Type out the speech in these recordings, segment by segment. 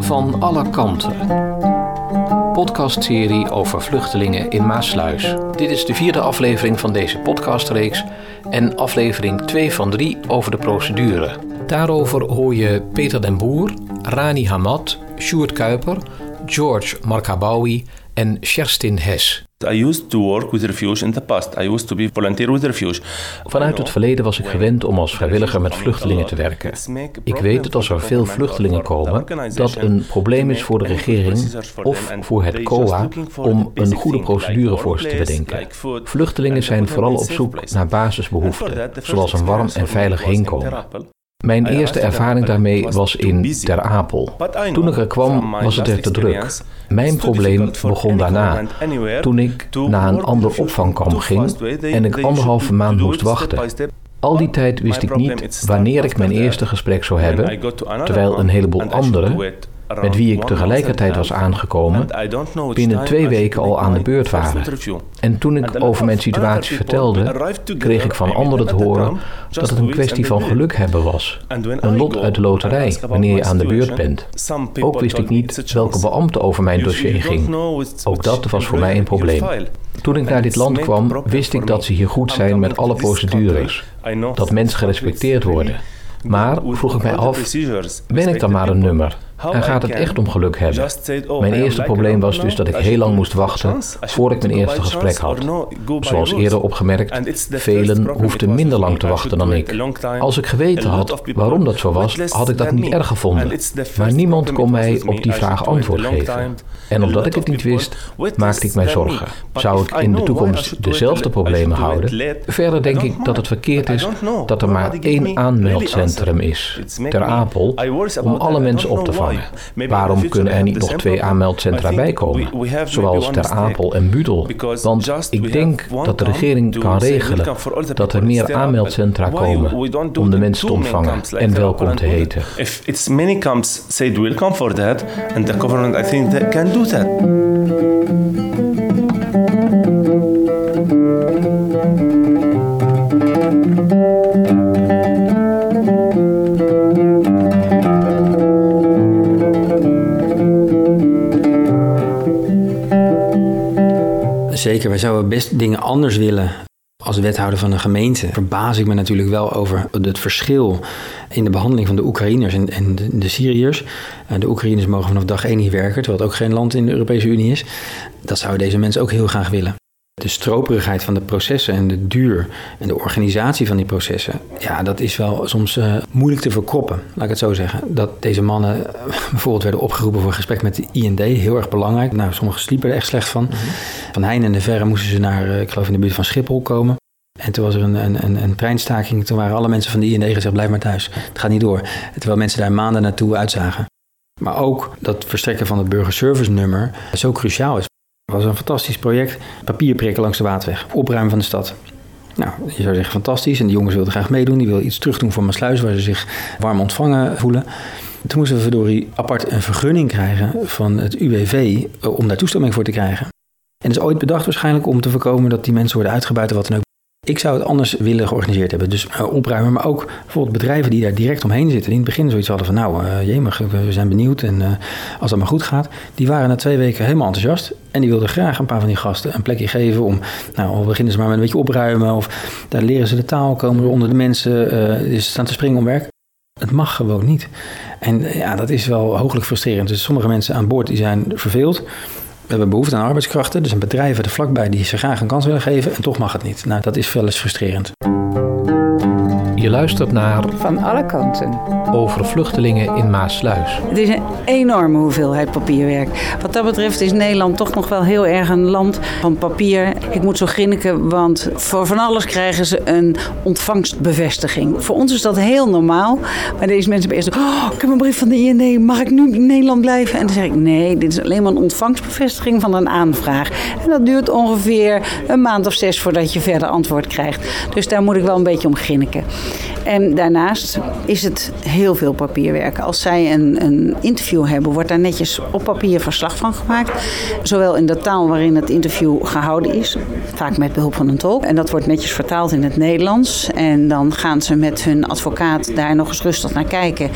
Van alle kanten. Podcastserie over vluchtelingen in Maasluis. Dit is de vierde aflevering van deze podcastreeks en aflevering 2 van 3 over de procedure. Daarover hoor je Peter den Boer, Rani Hamad, Sjoerd Kuiper, George Markabawi en Sherstin Hes. I used to work with in the past. I used to be volunteer with. Vanuit het verleden was ik gewend om als vrijwilliger met vluchtelingen te werken. Ik weet dat als er veel vluchtelingen komen, dat een probleem is voor de regering of voor het COA om een goede procedure voor ze te bedenken. Vluchtelingen zijn vooral op zoek naar basisbehoeften, zoals een warm en veilig heenkomen. Mijn eerste ervaring daarmee was in Ter Apel. Toen ik er kwam, was het er te druk. Mijn probleem begon daarna, toen ik naar een ander opvangkamp ging en ik anderhalve maand moest wachten. Al die tijd wist ik niet wanneer ik mijn eerste gesprek zou hebben, terwijl een heleboel anderen met wie ik tegelijkertijd was aangekomen, binnen twee weken al aan de beurt waren. En toen ik over mijn situatie vertelde, kreeg ik van anderen te horen dat het een kwestie van geluk hebben was. Een lot uit de loterij wanneer je aan de beurt bent. Ook wist ik niet welke beambte over mijn dossier ging. Ook dat was voor mij een probleem. Toen ik naar dit land kwam, wist ik dat ze hier goed zijn met alle procedures. Dat mensen gerespecteerd worden. Maar vroeg ik mij af, ben ik dan maar een nummer? En gaat het echt om geluk hebben? Oh, Mijn eerste probleem was dus dat ik heel lang moest wachten voor ik mijn eerste gesprek had. Zoals eerder opgemerkt, velen hoefden minder lang te wachten dan ik. Als ik geweten had waarom dat zo was, had ik dat niet erg gevonden. Maar niemand kon mij op die vraag antwoord geven. En omdat ik het niet wist, maakte ik mij zorgen. Zou ik in de toekomst dezelfde problemen houden? Verder denk ik dat het verkeerd is dat er maar één aanmeldcentrum is, ter Apel, om alle mensen op te vangen. Waarom kunnen er niet nog twee aanmeldcentra bijkomen, zoals Ter Apel en Budel? Want ik denk dat de regering kan regelen dat er meer aanmeldcentra komen om de mensen te ontvangen en welkom te heten. If it's many camps said welcome for that, and the government I think that can do that. Zeker, wij zouden best dingen anders willen. Als wethouder van een gemeente verbaas ik me natuurlijk wel over het verschil in de behandeling van de Oekraïners en, en de, Syriërs. De Oekraïners mogen vanaf dag één hier werken, terwijl het ook geen land in de Europese Unie is. Dat zouden deze mensen ook heel graag willen. De stroperigheid van de processen en de duur en de organisatie van die processen, ja, dat is wel soms uh, moeilijk te verkroppen, laat ik het zo zeggen. Dat deze mannen uh, bijvoorbeeld werden opgeroepen voor een gesprek met de IND, heel erg belangrijk. Nou, sommigen sliepen er echt slecht van. Mm-hmm. Van Heijn en de Verre moesten ze naar, uh, ik geloof in de buurt van Schiphol komen. En toen was er een, een, een, een treinstaking, toen waren alle mensen van de IND gezegd, blijf maar thuis, het gaat niet door. Terwijl mensen daar maanden naartoe uitzagen. Maar ook dat verstrekken van het burgerservice nummer zo cruciaal is. Het was een fantastisch project. Papier prikken langs de waterweg. Opruimen van de stad. Nou, je zou zeggen fantastisch. En die jongens wilden graag meedoen. Die wilden iets terug doen voor Maasluis, waar ze zich warm ontvangen voelen. Toen moesten we verdorie apart een vergunning krijgen van het UWV om daar toestemming voor te krijgen. En is ooit bedacht waarschijnlijk om te voorkomen dat die mensen worden uitgebuit wat dan ook. Ik zou het anders willen georganiseerd hebben. Dus uh, opruimen, maar ook bijvoorbeeld bedrijven die daar direct omheen zitten. Die in het begin zoiets hadden van nou, uh, jemig, we zijn benieuwd en uh, als dat maar goed gaat. Die waren na twee weken helemaal enthousiast. En die wilden graag een paar van die gasten een plekje geven om, nou, beginnen ze maar met een beetje opruimen. Of daar leren ze de taal, komen ze onder de mensen, ze staan te springen om werk. Het mag gewoon niet. En ja, dat is wel hooglijk frustrerend. Dus sommige mensen aan boord die zijn verveeld. We hebben behoefte aan arbeidskrachten. Er zijn bedrijven er vlakbij die ze graag een kans willen geven. En toch mag het niet. Nou, dat is wel eens frustrerend. Je luistert naar Van alle kanten. Over vluchtelingen in Maasluis. Het is een enorme hoeveelheid papierwerk. Wat dat betreft is Nederland toch nog wel heel erg een land van papier. Ik moet zo grinniken, want voor van alles krijgen ze een ontvangstbevestiging. Voor ons is dat heel normaal. Maar deze mensen hebben eerst oh, ik heb een brief van de IND, mag ik nu in Nederland blijven? En dan zeg ik, nee, dit is alleen maar een ontvangstbevestiging van een aanvraag. En dat duurt ongeveer een maand of zes voordat je verder antwoord krijgt. Dus daar moet ik wel een beetje om grinniken. En daarnaast is het heel veel papierwerk. Als zij een, een interview hebben, wordt daar netjes op papier verslag van gemaakt. Zowel in de taal waarin het interview gehouden is, vaak met behulp van een tolk. En dat wordt netjes vertaald in het Nederlands. En dan gaan ze met hun advocaat daar nog eens rustig naar kijken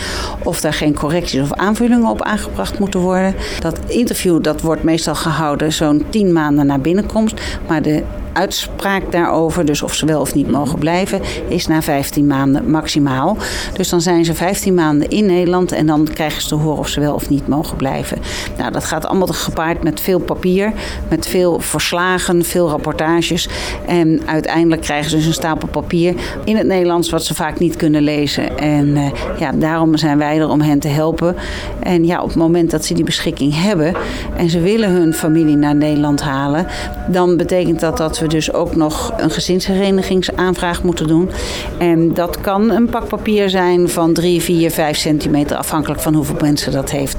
of daar geen correcties of aanvullingen op aangebracht moeten worden. Dat interview dat wordt meestal gehouden zo'n tien maanden na binnenkomst. Maar de uitspraak daarover, dus of ze wel of niet mogen blijven, is na 15 maanden maximaal. Dus dan zijn ze 15 maanden in Nederland en dan krijgen ze te horen of ze wel of niet mogen blijven. Nou, dat gaat allemaal gepaard met veel papier, met veel verslagen, veel rapportages. En uiteindelijk krijgen ze dus een stapel papier in het Nederlands wat ze vaak niet kunnen lezen. En uh, ja, daarom zijn wij er om hen te helpen. En ja, op het moment dat ze die beschikking hebben en ze willen hun familie naar Nederland halen, dan betekent dat dat we dus ook nog een gezinsherenigingsaanvraag moeten doen. En dat kan een pak papier zijn van 3, 4, 5 centimeter, afhankelijk van hoeveel mensen dat heeft.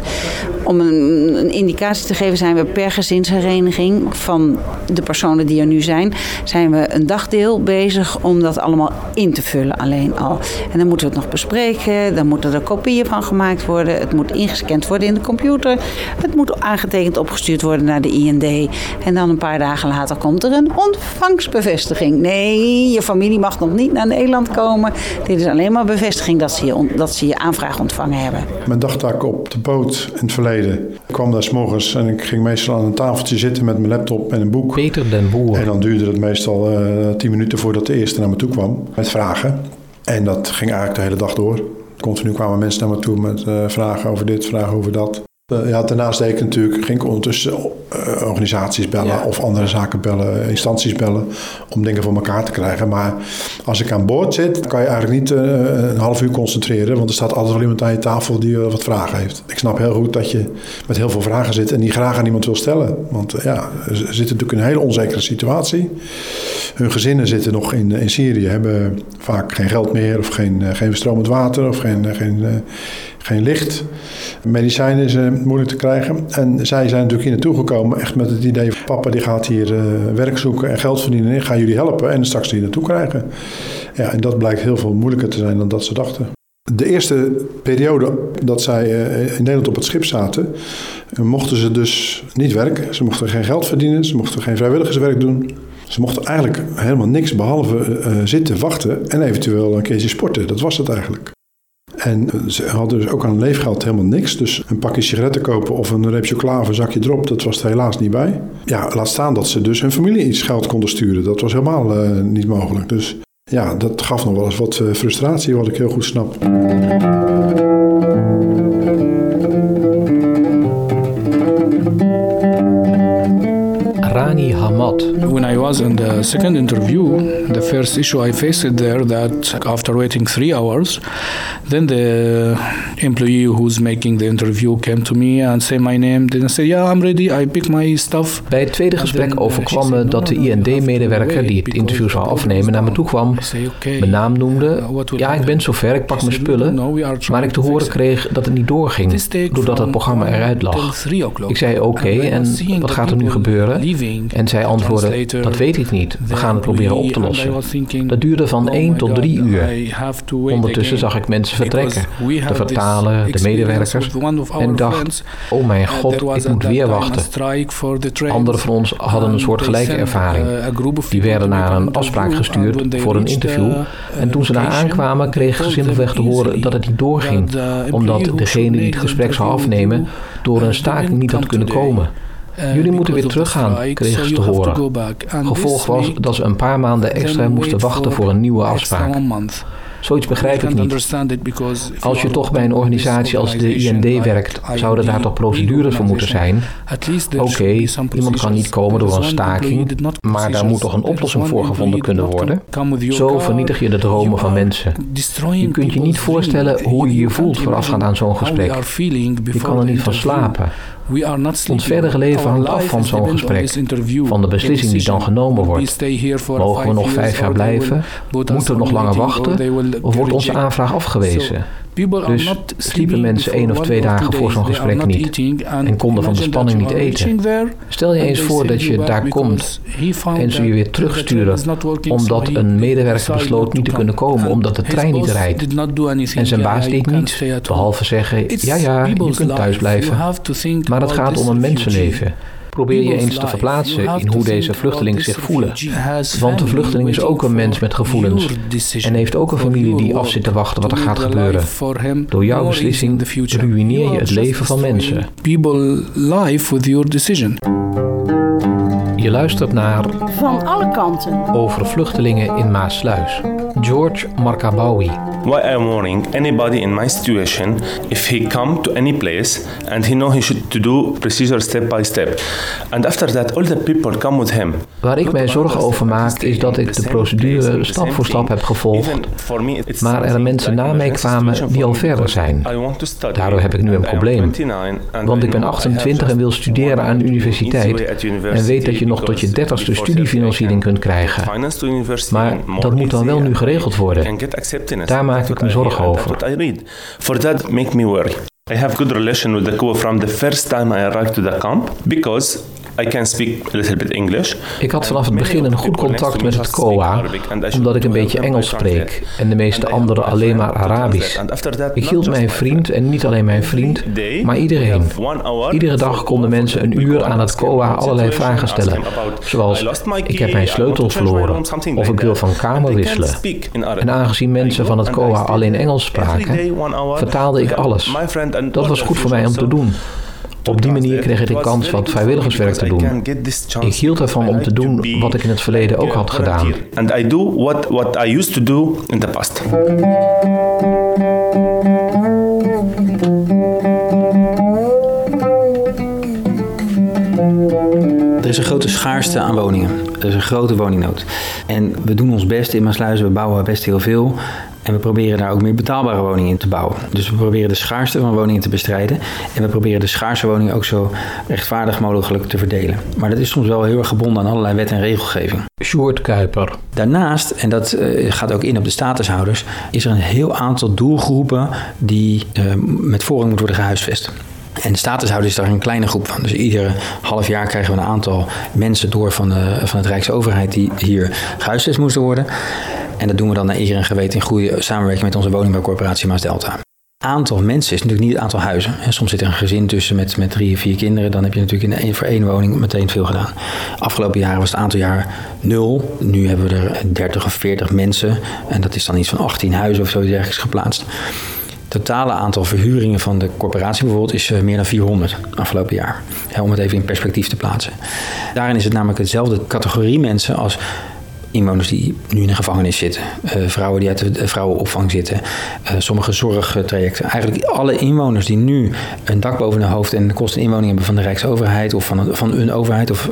Om een, een indicatie te geven, zijn we per gezinshereniging van de personen die er nu zijn, zijn we een dagdeel bezig om dat allemaal in te vullen alleen al. En dan moeten we het nog bespreken, dan moeten er kopieën van gemaakt worden, het moet ingescand worden in de computer, het moet aangetekend opgestuurd worden naar de IND. En dan een paar dagen later komt er een ontvangstbevestiging. Nee, je familie mag nog niet naar Nederland komen. Dit is alleen maar bevestiging dat ze je, dat ze je aanvraag ontvangen hebben. Mijn dagtaak op de boot in het verleden. Ik kwam daar s morgens en ik ging meestal aan een tafeltje zitten met mijn laptop en een boek. Peter den Boer. En dan duurde het meestal uh, tien minuten voordat de eerste naar me toe kwam met vragen. En dat ging eigenlijk de hele dag door. Continu kwamen mensen naar me toe met uh, vragen over dit, vragen over dat. Ja, daarnaast deed ik natuurlijk, ging ik ondertussen uh, organisaties bellen ja. of andere zaken bellen, instanties bellen, om dingen voor elkaar te krijgen. Maar als ik aan boord zit, kan je eigenlijk niet uh, een half uur concentreren, want er staat altijd wel iemand aan je tafel die wat vragen heeft. Ik snap heel goed dat je met heel veel vragen zit en die graag aan iemand wil stellen. Want ja, ze zitten natuurlijk in een hele onzekere situatie. Hun gezinnen zitten nog in, in Syrië, hebben vaak geen geld meer of geen, geen stromend water of geen, geen, geen licht. Medicijnen is uh, moeilijk te krijgen. En zij zijn natuurlijk hier naartoe gekomen echt met het idee... papa die gaat hier uh, werk zoeken en geld verdienen... en ik ga jullie helpen en straks hier naartoe krijgen. Ja, en dat blijkt heel veel moeilijker te zijn dan dat ze dachten. De eerste periode dat zij uh, in Nederland op het schip zaten... mochten ze dus niet werken. Ze mochten geen geld verdienen. Ze mochten geen vrijwilligerswerk doen. Ze mochten eigenlijk helemaal niks behalve zitten, wachten... en eventueel een keertje sporten. Dat was het eigenlijk. En ze hadden dus ook aan leefgeld helemaal niks. Dus een pakje sigaretten kopen of een reep chocola zakje drop, dat was er helaas niet bij. Ja, laat staan dat ze dus hun familie iets geld konden sturen. Dat was helemaal uh, niet mogelijk. Dus ja, dat gaf nog wel eens wat uh, frustratie, wat ik heel goed snap. Was in the second interview, the first issue I faced there that after waiting three hours, then the employee who's making the interview came to me and say my name. Then I say, yeah, I'm ready. I pick my stuff. Bij het tweede gesprek overkwam me dat de IND-medewerker die het interview zou afnemen naar me toe kwam, mijn naam noemde. Ja, ik ben zover, ik pak mijn spullen. Maar ik te horen kreeg dat het niet doorging, doordat het programma eruit lag. Ik zei oké, okay, en wat gaat er nu gebeuren? En zij antwoordde, dat weet ik niet. We gaan het proberen op te lossen. Dat duurde van 1 tot 3 uur. Ondertussen zag ik mensen vertrekken. De vertalen, de medewerkers. En dacht, oh mijn god, ik moet weer wachten. Anderen van ons hadden een soort gelijke ervaring. Die werden naar een afspraak gestuurd voor een interview. En toen ze daar aankwamen, kregen ze simpelweg te horen dat het niet doorging. Omdat degene die het gesprek zou afnemen door een staking niet had kunnen komen. Jullie moeten weer teruggaan, kregen ze te horen. Gevolg was dat ze een paar maanden extra moesten wachten voor een nieuwe afspraak. Zoiets begrijp ik niet. Als je toch bij een organisatie als de IND werkt, zouden daar toch procedures voor moeten zijn? Oké, okay, iemand kan niet komen door een staking, maar daar moet toch een oplossing voor gevonden kunnen worden? Zo vernietig je de dromen van mensen. Je kunt je niet voorstellen hoe je je voelt voorafgaand aan zo'n gesprek. Je kan er niet van slapen. Ons verdere leven hangt af van zo'n gesprek, van de beslissing die dan genomen wordt. Mogen we nog vijf jaar blijven? Moeten we nog langer wachten? Of wordt onze aanvraag afgewezen? Dus sliepen mensen één of twee dagen voor zo'n gesprek niet en konden van de spanning niet eten. Stel je eens voor dat je daar komt en ze je weer terugsturen omdat een medewerker besloot niet te kunnen komen omdat de trein niet rijdt. En zijn baas deed niets, behalve zeggen, ja ja, je kunt thuis blijven. Maar het gaat om een mensenleven. Probeer je eens te verplaatsen in hoe deze vluchteling zich voelen. Want de vluchteling is ook een mens met gevoelens en heeft ook een familie die af zit te wachten wat er gaat gebeuren. Door jouw beslissing ruïneer je het leven van mensen. People life with your decision. Je luistert naar Van alle kanten. Over vluchtelingen in Maasluis. George Markabawi. Why I'm warning anybody in my situation if he come to any place and he know he should to do procedure step by step. And after that all the people come with him. Waar ik mij zorgen over maak is dat ik de procedure stap voor stap heb gevolgd, maar er mensen na mij kwamen die al verder zijn. Daardoor heb ik nu een probleem, want ik ben 28 en wil studeren aan de universiteit en weet dat je nog tot je dertigste studiefinanciering kunt krijgen. Maar dat moet dan wel nu geregeld worden. Daar maak ik me zorgen over. For that make me worry. I have good relation with the COA from the first time I arrived to the camp because I can speak a little bit English. Ik had vanaf het begin een goed contact met het COA, omdat ik een beetje Engels spreek en de meeste anderen alleen maar Arabisch. Ik hield mijn vriend, en niet alleen mijn vriend, maar iedereen. Iedere dag konden mensen een uur aan het COA allerlei vragen stellen, zoals ik heb mijn sleutels verloren of ik wil van kamer wisselen. En aangezien mensen van het COA alleen Engels spraken, vertaalde ik alles. Dat was goed voor mij om te doen. Op die manier kreeg ik de kans wat vrijwilligerswerk te doen. Ik hield ervan om te doen wat ik in het verleden ook had gedaan. And I do what, what I used to do in the past. Er is een grote schaarste aan woningen. Er is een grote woningnood. En we doen ons best in Maasluizen, we bouwen best heel veel. En we proberen daar ook meer betaalbare woningen in te bouwen. Dus we proberen de schaarste van woningen te bestrijden. En we proberen de schaarse woningen ook zo rechtvaardig mogelijk te verdelen. Maar dat is soms wel heel erg gebonden aan allerlei wet en regelgeving. Sjoerd Kuiper. Daarnaast, en dat uh, gaat ook in op de statushouders, is er een heel aantal doelgroepen die uh, met voorrang moeten worden gehuisvest. En de statushouder is daar een kleine groep van. Dus iedere half jaar krijgen we een aantal mensen door van de, van het Rijksoverheid die hier gehuisvest moesten worden. En dat doen we dan naar eer en geweten in goede samenwerking met onze woningbouwcorporatie Maas Delta. Aantal mensen is natuurlijk niet het aantal huizen. En soms zit er een gezin tussen met, met drie of vier kinderen. Dan heb je natuurlijk in één, voor één woning meteen veel gedaan. Afgelopen jaren was het aantal jaar nul. Nu hebben we er 30 of 40 mensen. En dat is dan iets van 18 huizen of zoiets ergens geplaatst totale aantal verhuringen van de corporatie bijvoorbeeld is meer dan 400 afgelopen jaar. om het even in perspectief te plaatsen. Daarin is het namelijk hetzelfde categorie mensen als inwoners die nu in een gevangenis zitten, uh, vrouwen die uit de vrouwenopvang zitten, uh, sommige zorgtrajecten. Eigenlijk alle inwoners die nu een dak boven hun hoofd en de kosten inwoning hebben van de Rijksoverheid of van, van een overheid, of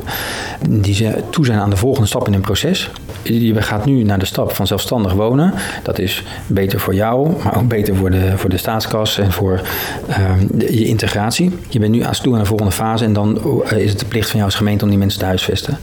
die ze toe zijn aan de volgende stap in een proces. Je gaat nu naar de stap van zelfstandig wonen. Dat is beter voor jou, maar ook beter voor de, voor de staatskas en voor de, je integratie. Je bent nu aan toe aan de volgende fase en dan is het de plicht van jou als gemeente om die mensen te huisvesten.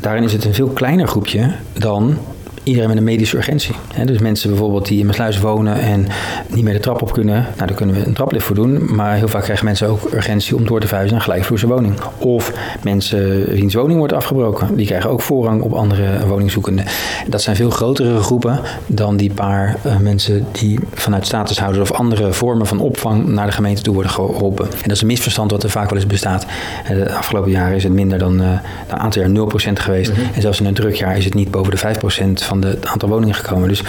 Daarin is het een veel kleiner groepje dan iedereen met een medische urgentie. dus mensen bijvoorbeeld die in Maasluis wonen en niet meer de trap op kunnen, nou, daar kunnen we een traplift voor doen. Maar heel vaak krijgen mensen ook urgentie om door te verhuizen naar een gelijkvloerse woning. Of mensen wiens woning wordt afgebroken, die krijgen ook voorrang op andere woningzoekenden. Dat zijn veel grotere groepen dan die paar uh, mensen die vanuit statushouders of andere vormen van opvang naar de gemeente toe worden geholpen. En dat is een misverstand wat er vaak wel eens bestaat. De afgelopen jaren is het minder dan een aantal jaar 0% geweest. Mm -hmm. En zelfs in een drukjaar is het niet boven de 5% van het aantal woningen gekomen. Dus,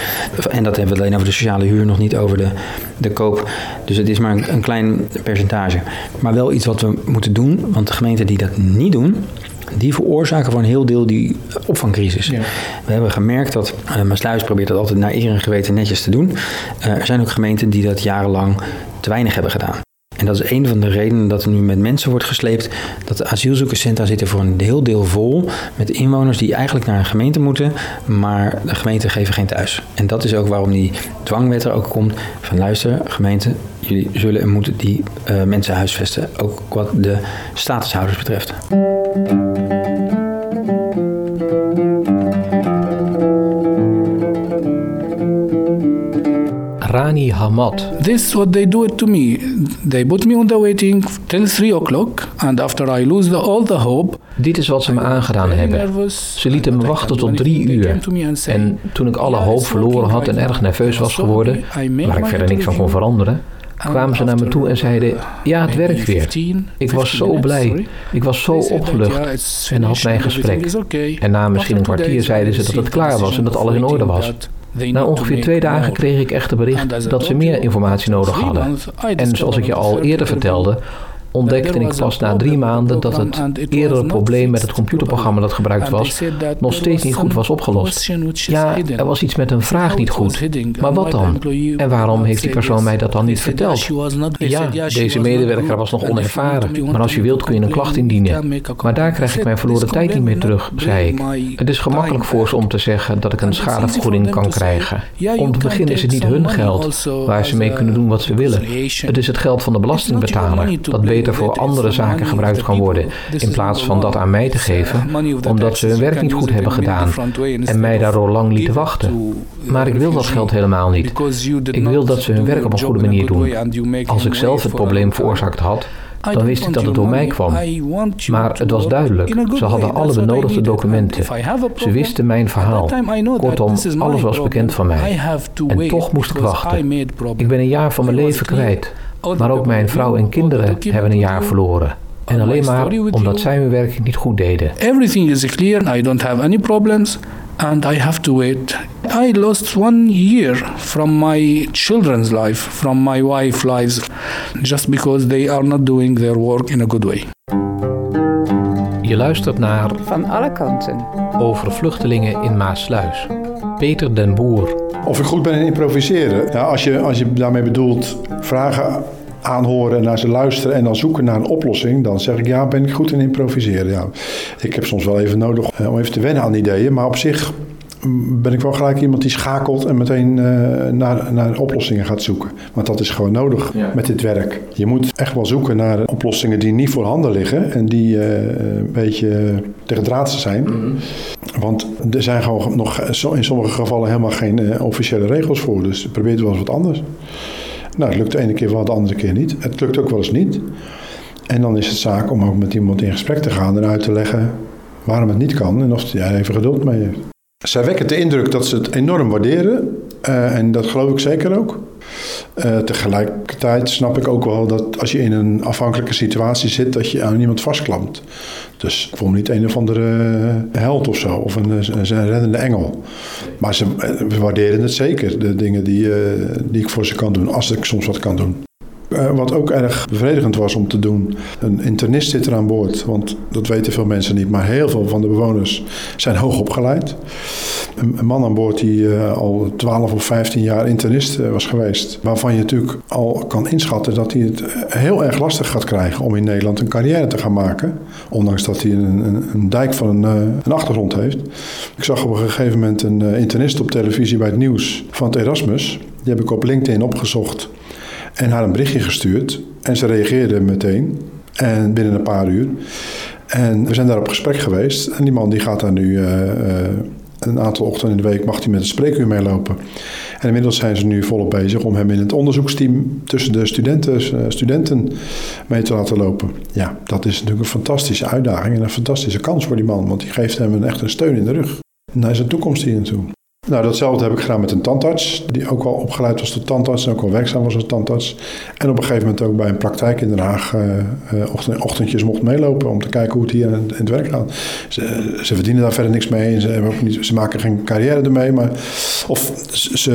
en dat hebben we alleen over de sociale huur, nog niet over de, de koop. Dus het is maar een, een klein percentage. Maar wel iets wat we moeten doen, want de gemeenten die dat niet doen, die veroorzaken voor een heel deel die opvangcrisis. Ja. We hebben gemerkt dat, uh, Maasluis probeert dat altijd naar eer en geweten netjes te doen. Uh, er zijn ook gemeenten die dat jarenlang te weinig hebben gedaan. En dat is een van de redenen dat er nu met mensen wordt gesleept. Dat de asielzoekerscentra zitten voor een heel deel vol met inwoners die eigenlijk naar een gemeente moeten, maar de gemeente geven geen thuis. En dat is ook waarom die dwangwet er ook komt van luister, gemeente, jullie zullen en moeten die uh, mensen huisvesten, ook wat de statushouders betreft. Hamad. This is what they do it to me. They put me on the waiting till 3 o'clock and after I lose the, all the hope. Dit is wat ze me aangedaan hebben. Ze lieten me wachten tot drie uur. En toen ik alle hoop verloren had en erg nerveus was geworden, waar ik verder niks van kon veranderen, kwamen ze naar me toe en zeiden: Ja, het werkt weer. Ik was zo blij. Ik was zo opgelucht. En had mijn gesprek. En na misschien een kwartier zeiden ze dat het klaar was en dat alles in orde was. Na ongeveer twee dagen kreeg ik echter bericht dat ze meer informatie nodig hadden. En zoals ik je al eerder vertelde, ontdekte ik pas na drie maanden dat het eerdere probleem met het computerprogramma dat gebruikt was nog steeds niet goed was opgelost. Ja, er was iets met een vraag niet goed. Maar wat dan? En waarom heeft die persoon mij dat dan niet verteld? Ja, deze medewerker was nog onervaren. Maar als je wilt kun je een klacht indienen. Maar daar krijg ik mijn verloren tijd niet meer terug, zei ik. Het is gemakkelijk voor ze om te zeggen dat ik een schadevergoeding kan krijgen. Om te beginnen is het niet hun geld waar ze mee kunnen doen wat ze willen. Het is het geld van de belastingbetaler dat beter voor andere zaken gebruikt kan worden, in plaats van dat aan mij te geven, omdat ze hun werk niet goed hebben gedaan en mij daardoor lang lieten wachten. Maar ik wil dat geld helemaal niet. Ik wil dat ze hun werk op een goede manier doen. Als ik zelf het probleem veroorzaakt had, dan wist ik dat het door mij kwam. Maar het was duidelijk. Ze hadden alle benodigde documenten. Ze wisten mijn verhaal. Kortom, alles was bekend van mij. En toch moest ik wachten. Ik ben een jaar van mijn leven kwijt. Maar ook mijn vrouw en kinderen hebben een jaar verloren. En alleen maar omdat zij hun werk niet goed deden. Everything is clear. I don't have any problems. And I have to wait. I lost one year from my children's life, from my wife's lives, just because they are not doing their work in a good way. Je luistert naar Van alle kanten. Over vluchtelingen in Maasluis. Peter den Boer. Of ik goed ben in improviseren. Ja, als, je, als je daarmee bedoelt vragen aanhoren, naar ze luisteren en dan zoeken naar een oplossing, dan zeg ik ja, ben ik goed in improviseren. Ja. Ik heb soms wel even nodig eh, om even te wennen aan ideeën, maar op zich ben ik wel gelijk iemand die schakelt en meteen uh, naar, naar oplossingen gaat zoeken. Want dat is gewoon nodig met dit werk. Je moet echt wel zoeken naar oplossingen die niet voorhanden liggen en die uh, een beetje tegen draad zijn. Mhm. Want er zijn gewoon nog in sommige gevallen helemaal geen uh, officiële regels voor. Dus probeer het wel eens wat anders. Nou, het lukt de ene keer wel, de andere keer niet. Het lukt ook wel eens niet. En dan is het zaak om ook met iemand in gesprek te gaan en uit te leggen waarom het niet kan en of hij even geduld mee heeft. Zij wekken de indruk dat ze het enorm waarderen. Uh, en dat geloof ik zeker ook. Uh, tegelijkertijd snap ik ook wel dat als je in een afhankelijke situatie zit, dat je aan iemand vastklampt. Dus ik voel me niet een of andere held of zo, of een, een reddende engel. Maar ze waarderen het zeker, de dingen die, die ik voor ze kan doen, als ik soms wat kan doen. Uh, wat ook erg bevredigend was om te doen. Een internist zit er aan boord, want dat weten veel mensen niet. Maar heel veel van de bewoners zijn hoog opgeleid. Een, man aan boord die uh, al 12 of 15 jaar internist uh, was geweest. Waarvan je natuurlijk al kan inschatten dat hij het heel erg lastig gaat krijgen om in Nederland een carrière te gaan maken. Ondanks dat hij een, een, een dijk van een, een, achtergrond heeft. Ik zag op een gegeven moment een internist op televisie bij het nieuws van het Erasmus. Die heb ik op LinkedIn opgezocht en haar een berichtje gestuurd. En ze reageerde meteen. En binnen een paar uur. En we zijn daar op gesprek geweest. En die man die gaat daar nu uh, uh, een aantal ochtenden in de week mag hij met een spreekuur meelopen. En inmiddels zijn ze nu volop bezig om hem in het onderzoeksteam tussen de studenten, uh, studenten mee te laten lopen. Ja, dat is natuurlijk een fantastische uitdaging en een fantastische kans voor die man. Want die geeft hem een, echt een steun in de rug. Naar zijn toekomst hier naartoe. Nou, datzelfde heb ik gedaan met een tandarts, die ook al opgeleid was tot tandarts en ook al werkzaam was als tandarts. En op een gegeven moment ook bij een praktijk in Den Haag uh, ochtend, ochtendjes mocht meelopen om te kijken hoe het hier in, het werk gaat. Ze, ze, verdienen daar verder niks mee en ze, hebben ook niet, ze maken geen carrière ermee, maar, of ze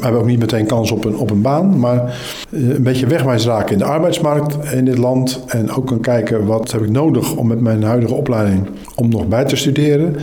hebben ook niet meteen kans op een, op een baan, maar een beetje wegwijs raken in de arbeidsmarkt in dit land en ook kan kijken wat heb ik nodig om met mijn huidige opleiding om nog bij te studeren.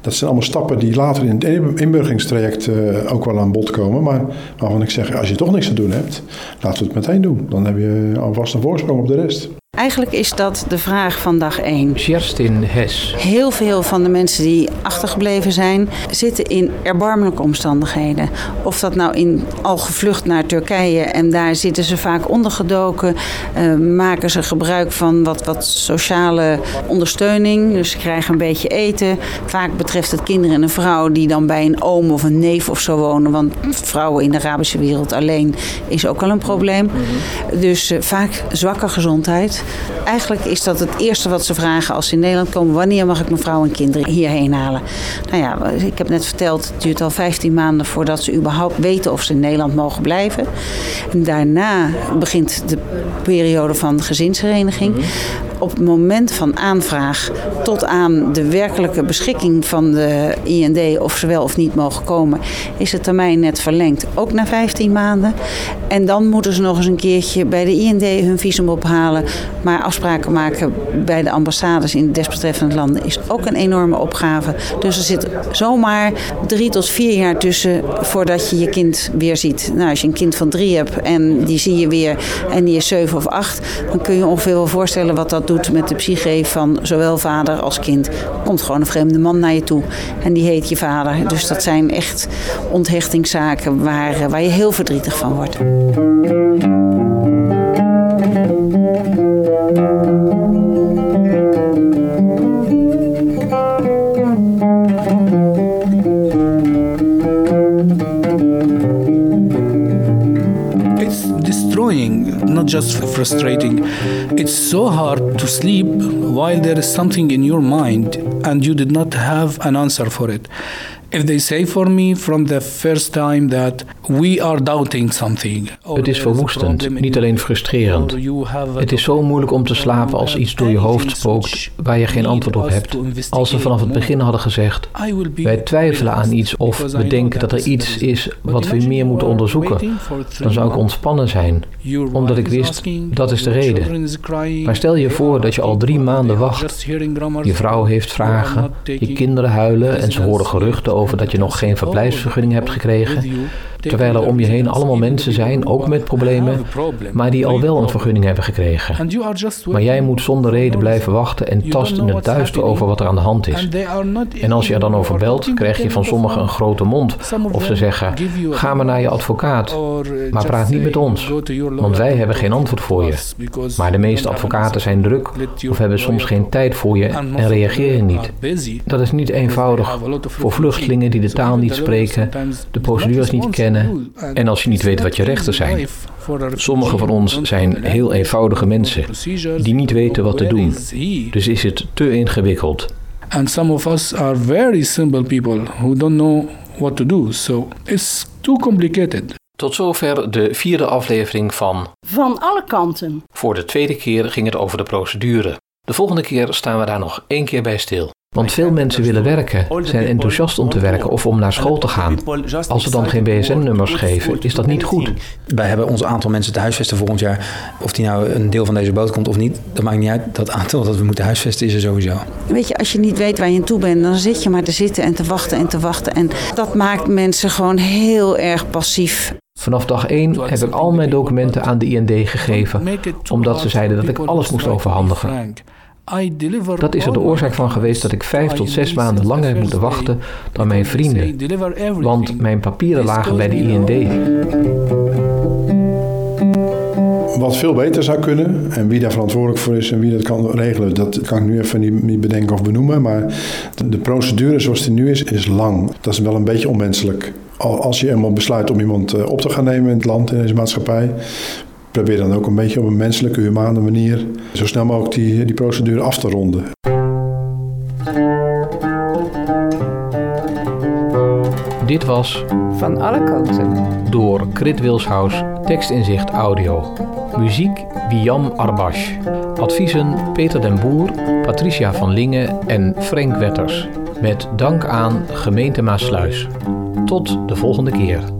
Dat zijn allemaal stappen die later in het inburgeringstraject uh, ook wel aan bod komen. Maar waarvan ik zeg, als je toch niks te doen hebt, laten we het meteen doen. Dan heb je alvast een voorsprong op de rest. Eigenlijk is dat de vraag van dag één. Kerstin Hes. Heel veel van de mensen die achtergebleven zijn, zitten in erbarmelijke omstandigheden. Of dat nou in al gevlucht naar Turkije en daar zitten ze vaak ondergedoken, uh, maken ze gebruik van wat, wat sociale ondersteuning. Dus ze krijgen een beetje eten. Vaak betreft het kinderen en een vrouw die dan bij een oom of een neef of zo wonen. Want vrouwen in de Arabische wereld alleen is ook al een probleem. Dus uh, vaak zwakke gezondheid. Eigenlijk is dat het eerste wat ze vragen als ze in Nederland komen. Wanneer mag ik mijn vrouw en kinderen hierheen halen? Nou ja, ik heb net verteld, het duurt al 15 maanden voordat ze überhaupt weten of ze in Nederland mogen blijven. En daarna begint de periode van gezinshereniging. Op het moment van aanvraag tot aan de werkelijke beschikking van de IND of ze wel of niet mogen komen, is de termijn net verlengd. Ook na 15 maanden. En dan moeten ze nog eens een keertje bij de IND hun visum ophalen. Maar afspraken maken bij de ambassades in de desbetreffende landen is ook een enorme opgave. Dus er zit zomaar drie tot vier jaar tussen voordat je je kind weer ziet. Nou, als je een kind van drie hebt en die zie je weer en die is zeven of acht, dan kun je ongeveer wel voorstellen wat dat met de psyche van zowel vader als kind. Komt gewoon een vreemde man naar je toe en die heet je vader. Dus dat zijn echt onthechtingszaken waar, waar je heel verdrietig van wordt. Not just frustrating. It's so hard to sleep while there is something in your mind and you did not have an answer for it. If they say for me from the first time that we are doubting something. Het is verwoestend, niet alleen frustrerend. Het is zo moeilijk om te slapen als iets door je hoofd spookt waar je geen antwoord op hebt. Als ze vanaf het begin hadden gezegd: wij twijfelen aan iets of we denken dat er iets is wat we meer moeten onderzoeken, dan zou ik ontspannen zijn, omdat ik wist dat is de reden. Maar stel je voor dat je al drie maanden wacht. Je vrouw heeft vragen, je kinderen huilen en ze horen geruchten over dat je nog geen verblijfsvergunning hebt gekregen. Terwijl er om je heen allemaal mensen zijn, ook met problemen, maar die al wel een vergunning hebben gekregen. Maar jij moet zonder reden blijven wachten en tast in het duister over wat er aan de hand is. En als je er dan over belt, krijg je van sommigen een grote mond. Of ze zeggen, ga maar naar je advocaat, maar praat niet met ons, want wij hebben geen antwoord voor je. Maar de meeste advocaten zijn druk of hebben soms geen tijd voor je en reageren niet. Dat is niet eenvoudig voor vluchtelingen die de taal niet spreken, de procedures niet kennen en als je niet weet wat je rechten zijn. Sommigen van ons zijn heel eenvoudige mensen die niet weten wat te doen. Dus is het te ingewikkeld. And some of us are very simple people who don't know what to do. So it's too complicated. Tot zover de vierde aflevering van Van alle kanten. Voor de tweede keer ging het over de procedure. De volgende keer staan we daar nog één keer bij stil. Want veel mensen willen werken, zijn enthousiast om te werken of om naar school te gaan. Als ze dan geen BSN-nummers geven, is dat niet goed. Wij hebben ons aantal mensen te huisvesten volgend jaar. Of die nou een deel van deze boot komt of niet, dat maakt niet uit. Dat aantal dat we moeten huisvesten is er sowieso. Weet je, als je niet weet waar je aan toe bent, dan zit je maar te zitten en te wachten en te wachten. En dat maakt mensen gewoon heel erg passief. Vanaf dag 1 heb ik al mijn documenten aan de IND gegeven, omdat ze zeiden dat ik alles moest overhandigen. Dat is er de oorzaak van geweest dat ik vijf tot zes maanden langer heb moeten wachten dan mijn vrienden. Want mijn papieren lagen bij de IND. Wat veel beter zou kunnen, en wie daar verantwoordelijk voor is en wie dat kan regelen, dat kan ik nu even niet, bedenken of benoemen. Maar de procedure zoals die nu is, is lang. Dat is wel een beetje onmenselijk. Als je eenmaal besluit om iemand eh, op te gaan nemen in het land, in deze maatschappij, probeer dan ook een beetje op een menselijke, humane manier zo snel mogelijk die, die procedure af te ronden. Dit was Van alle kanten door Krit Wilshuis, tekstinzicht audio. Muziek Biam Arbash. Adviezen Peter den Boer, Patricia van Lingen en Frank Wetters. Met dank aan gemeente Maasluis. Tot de volgende keer.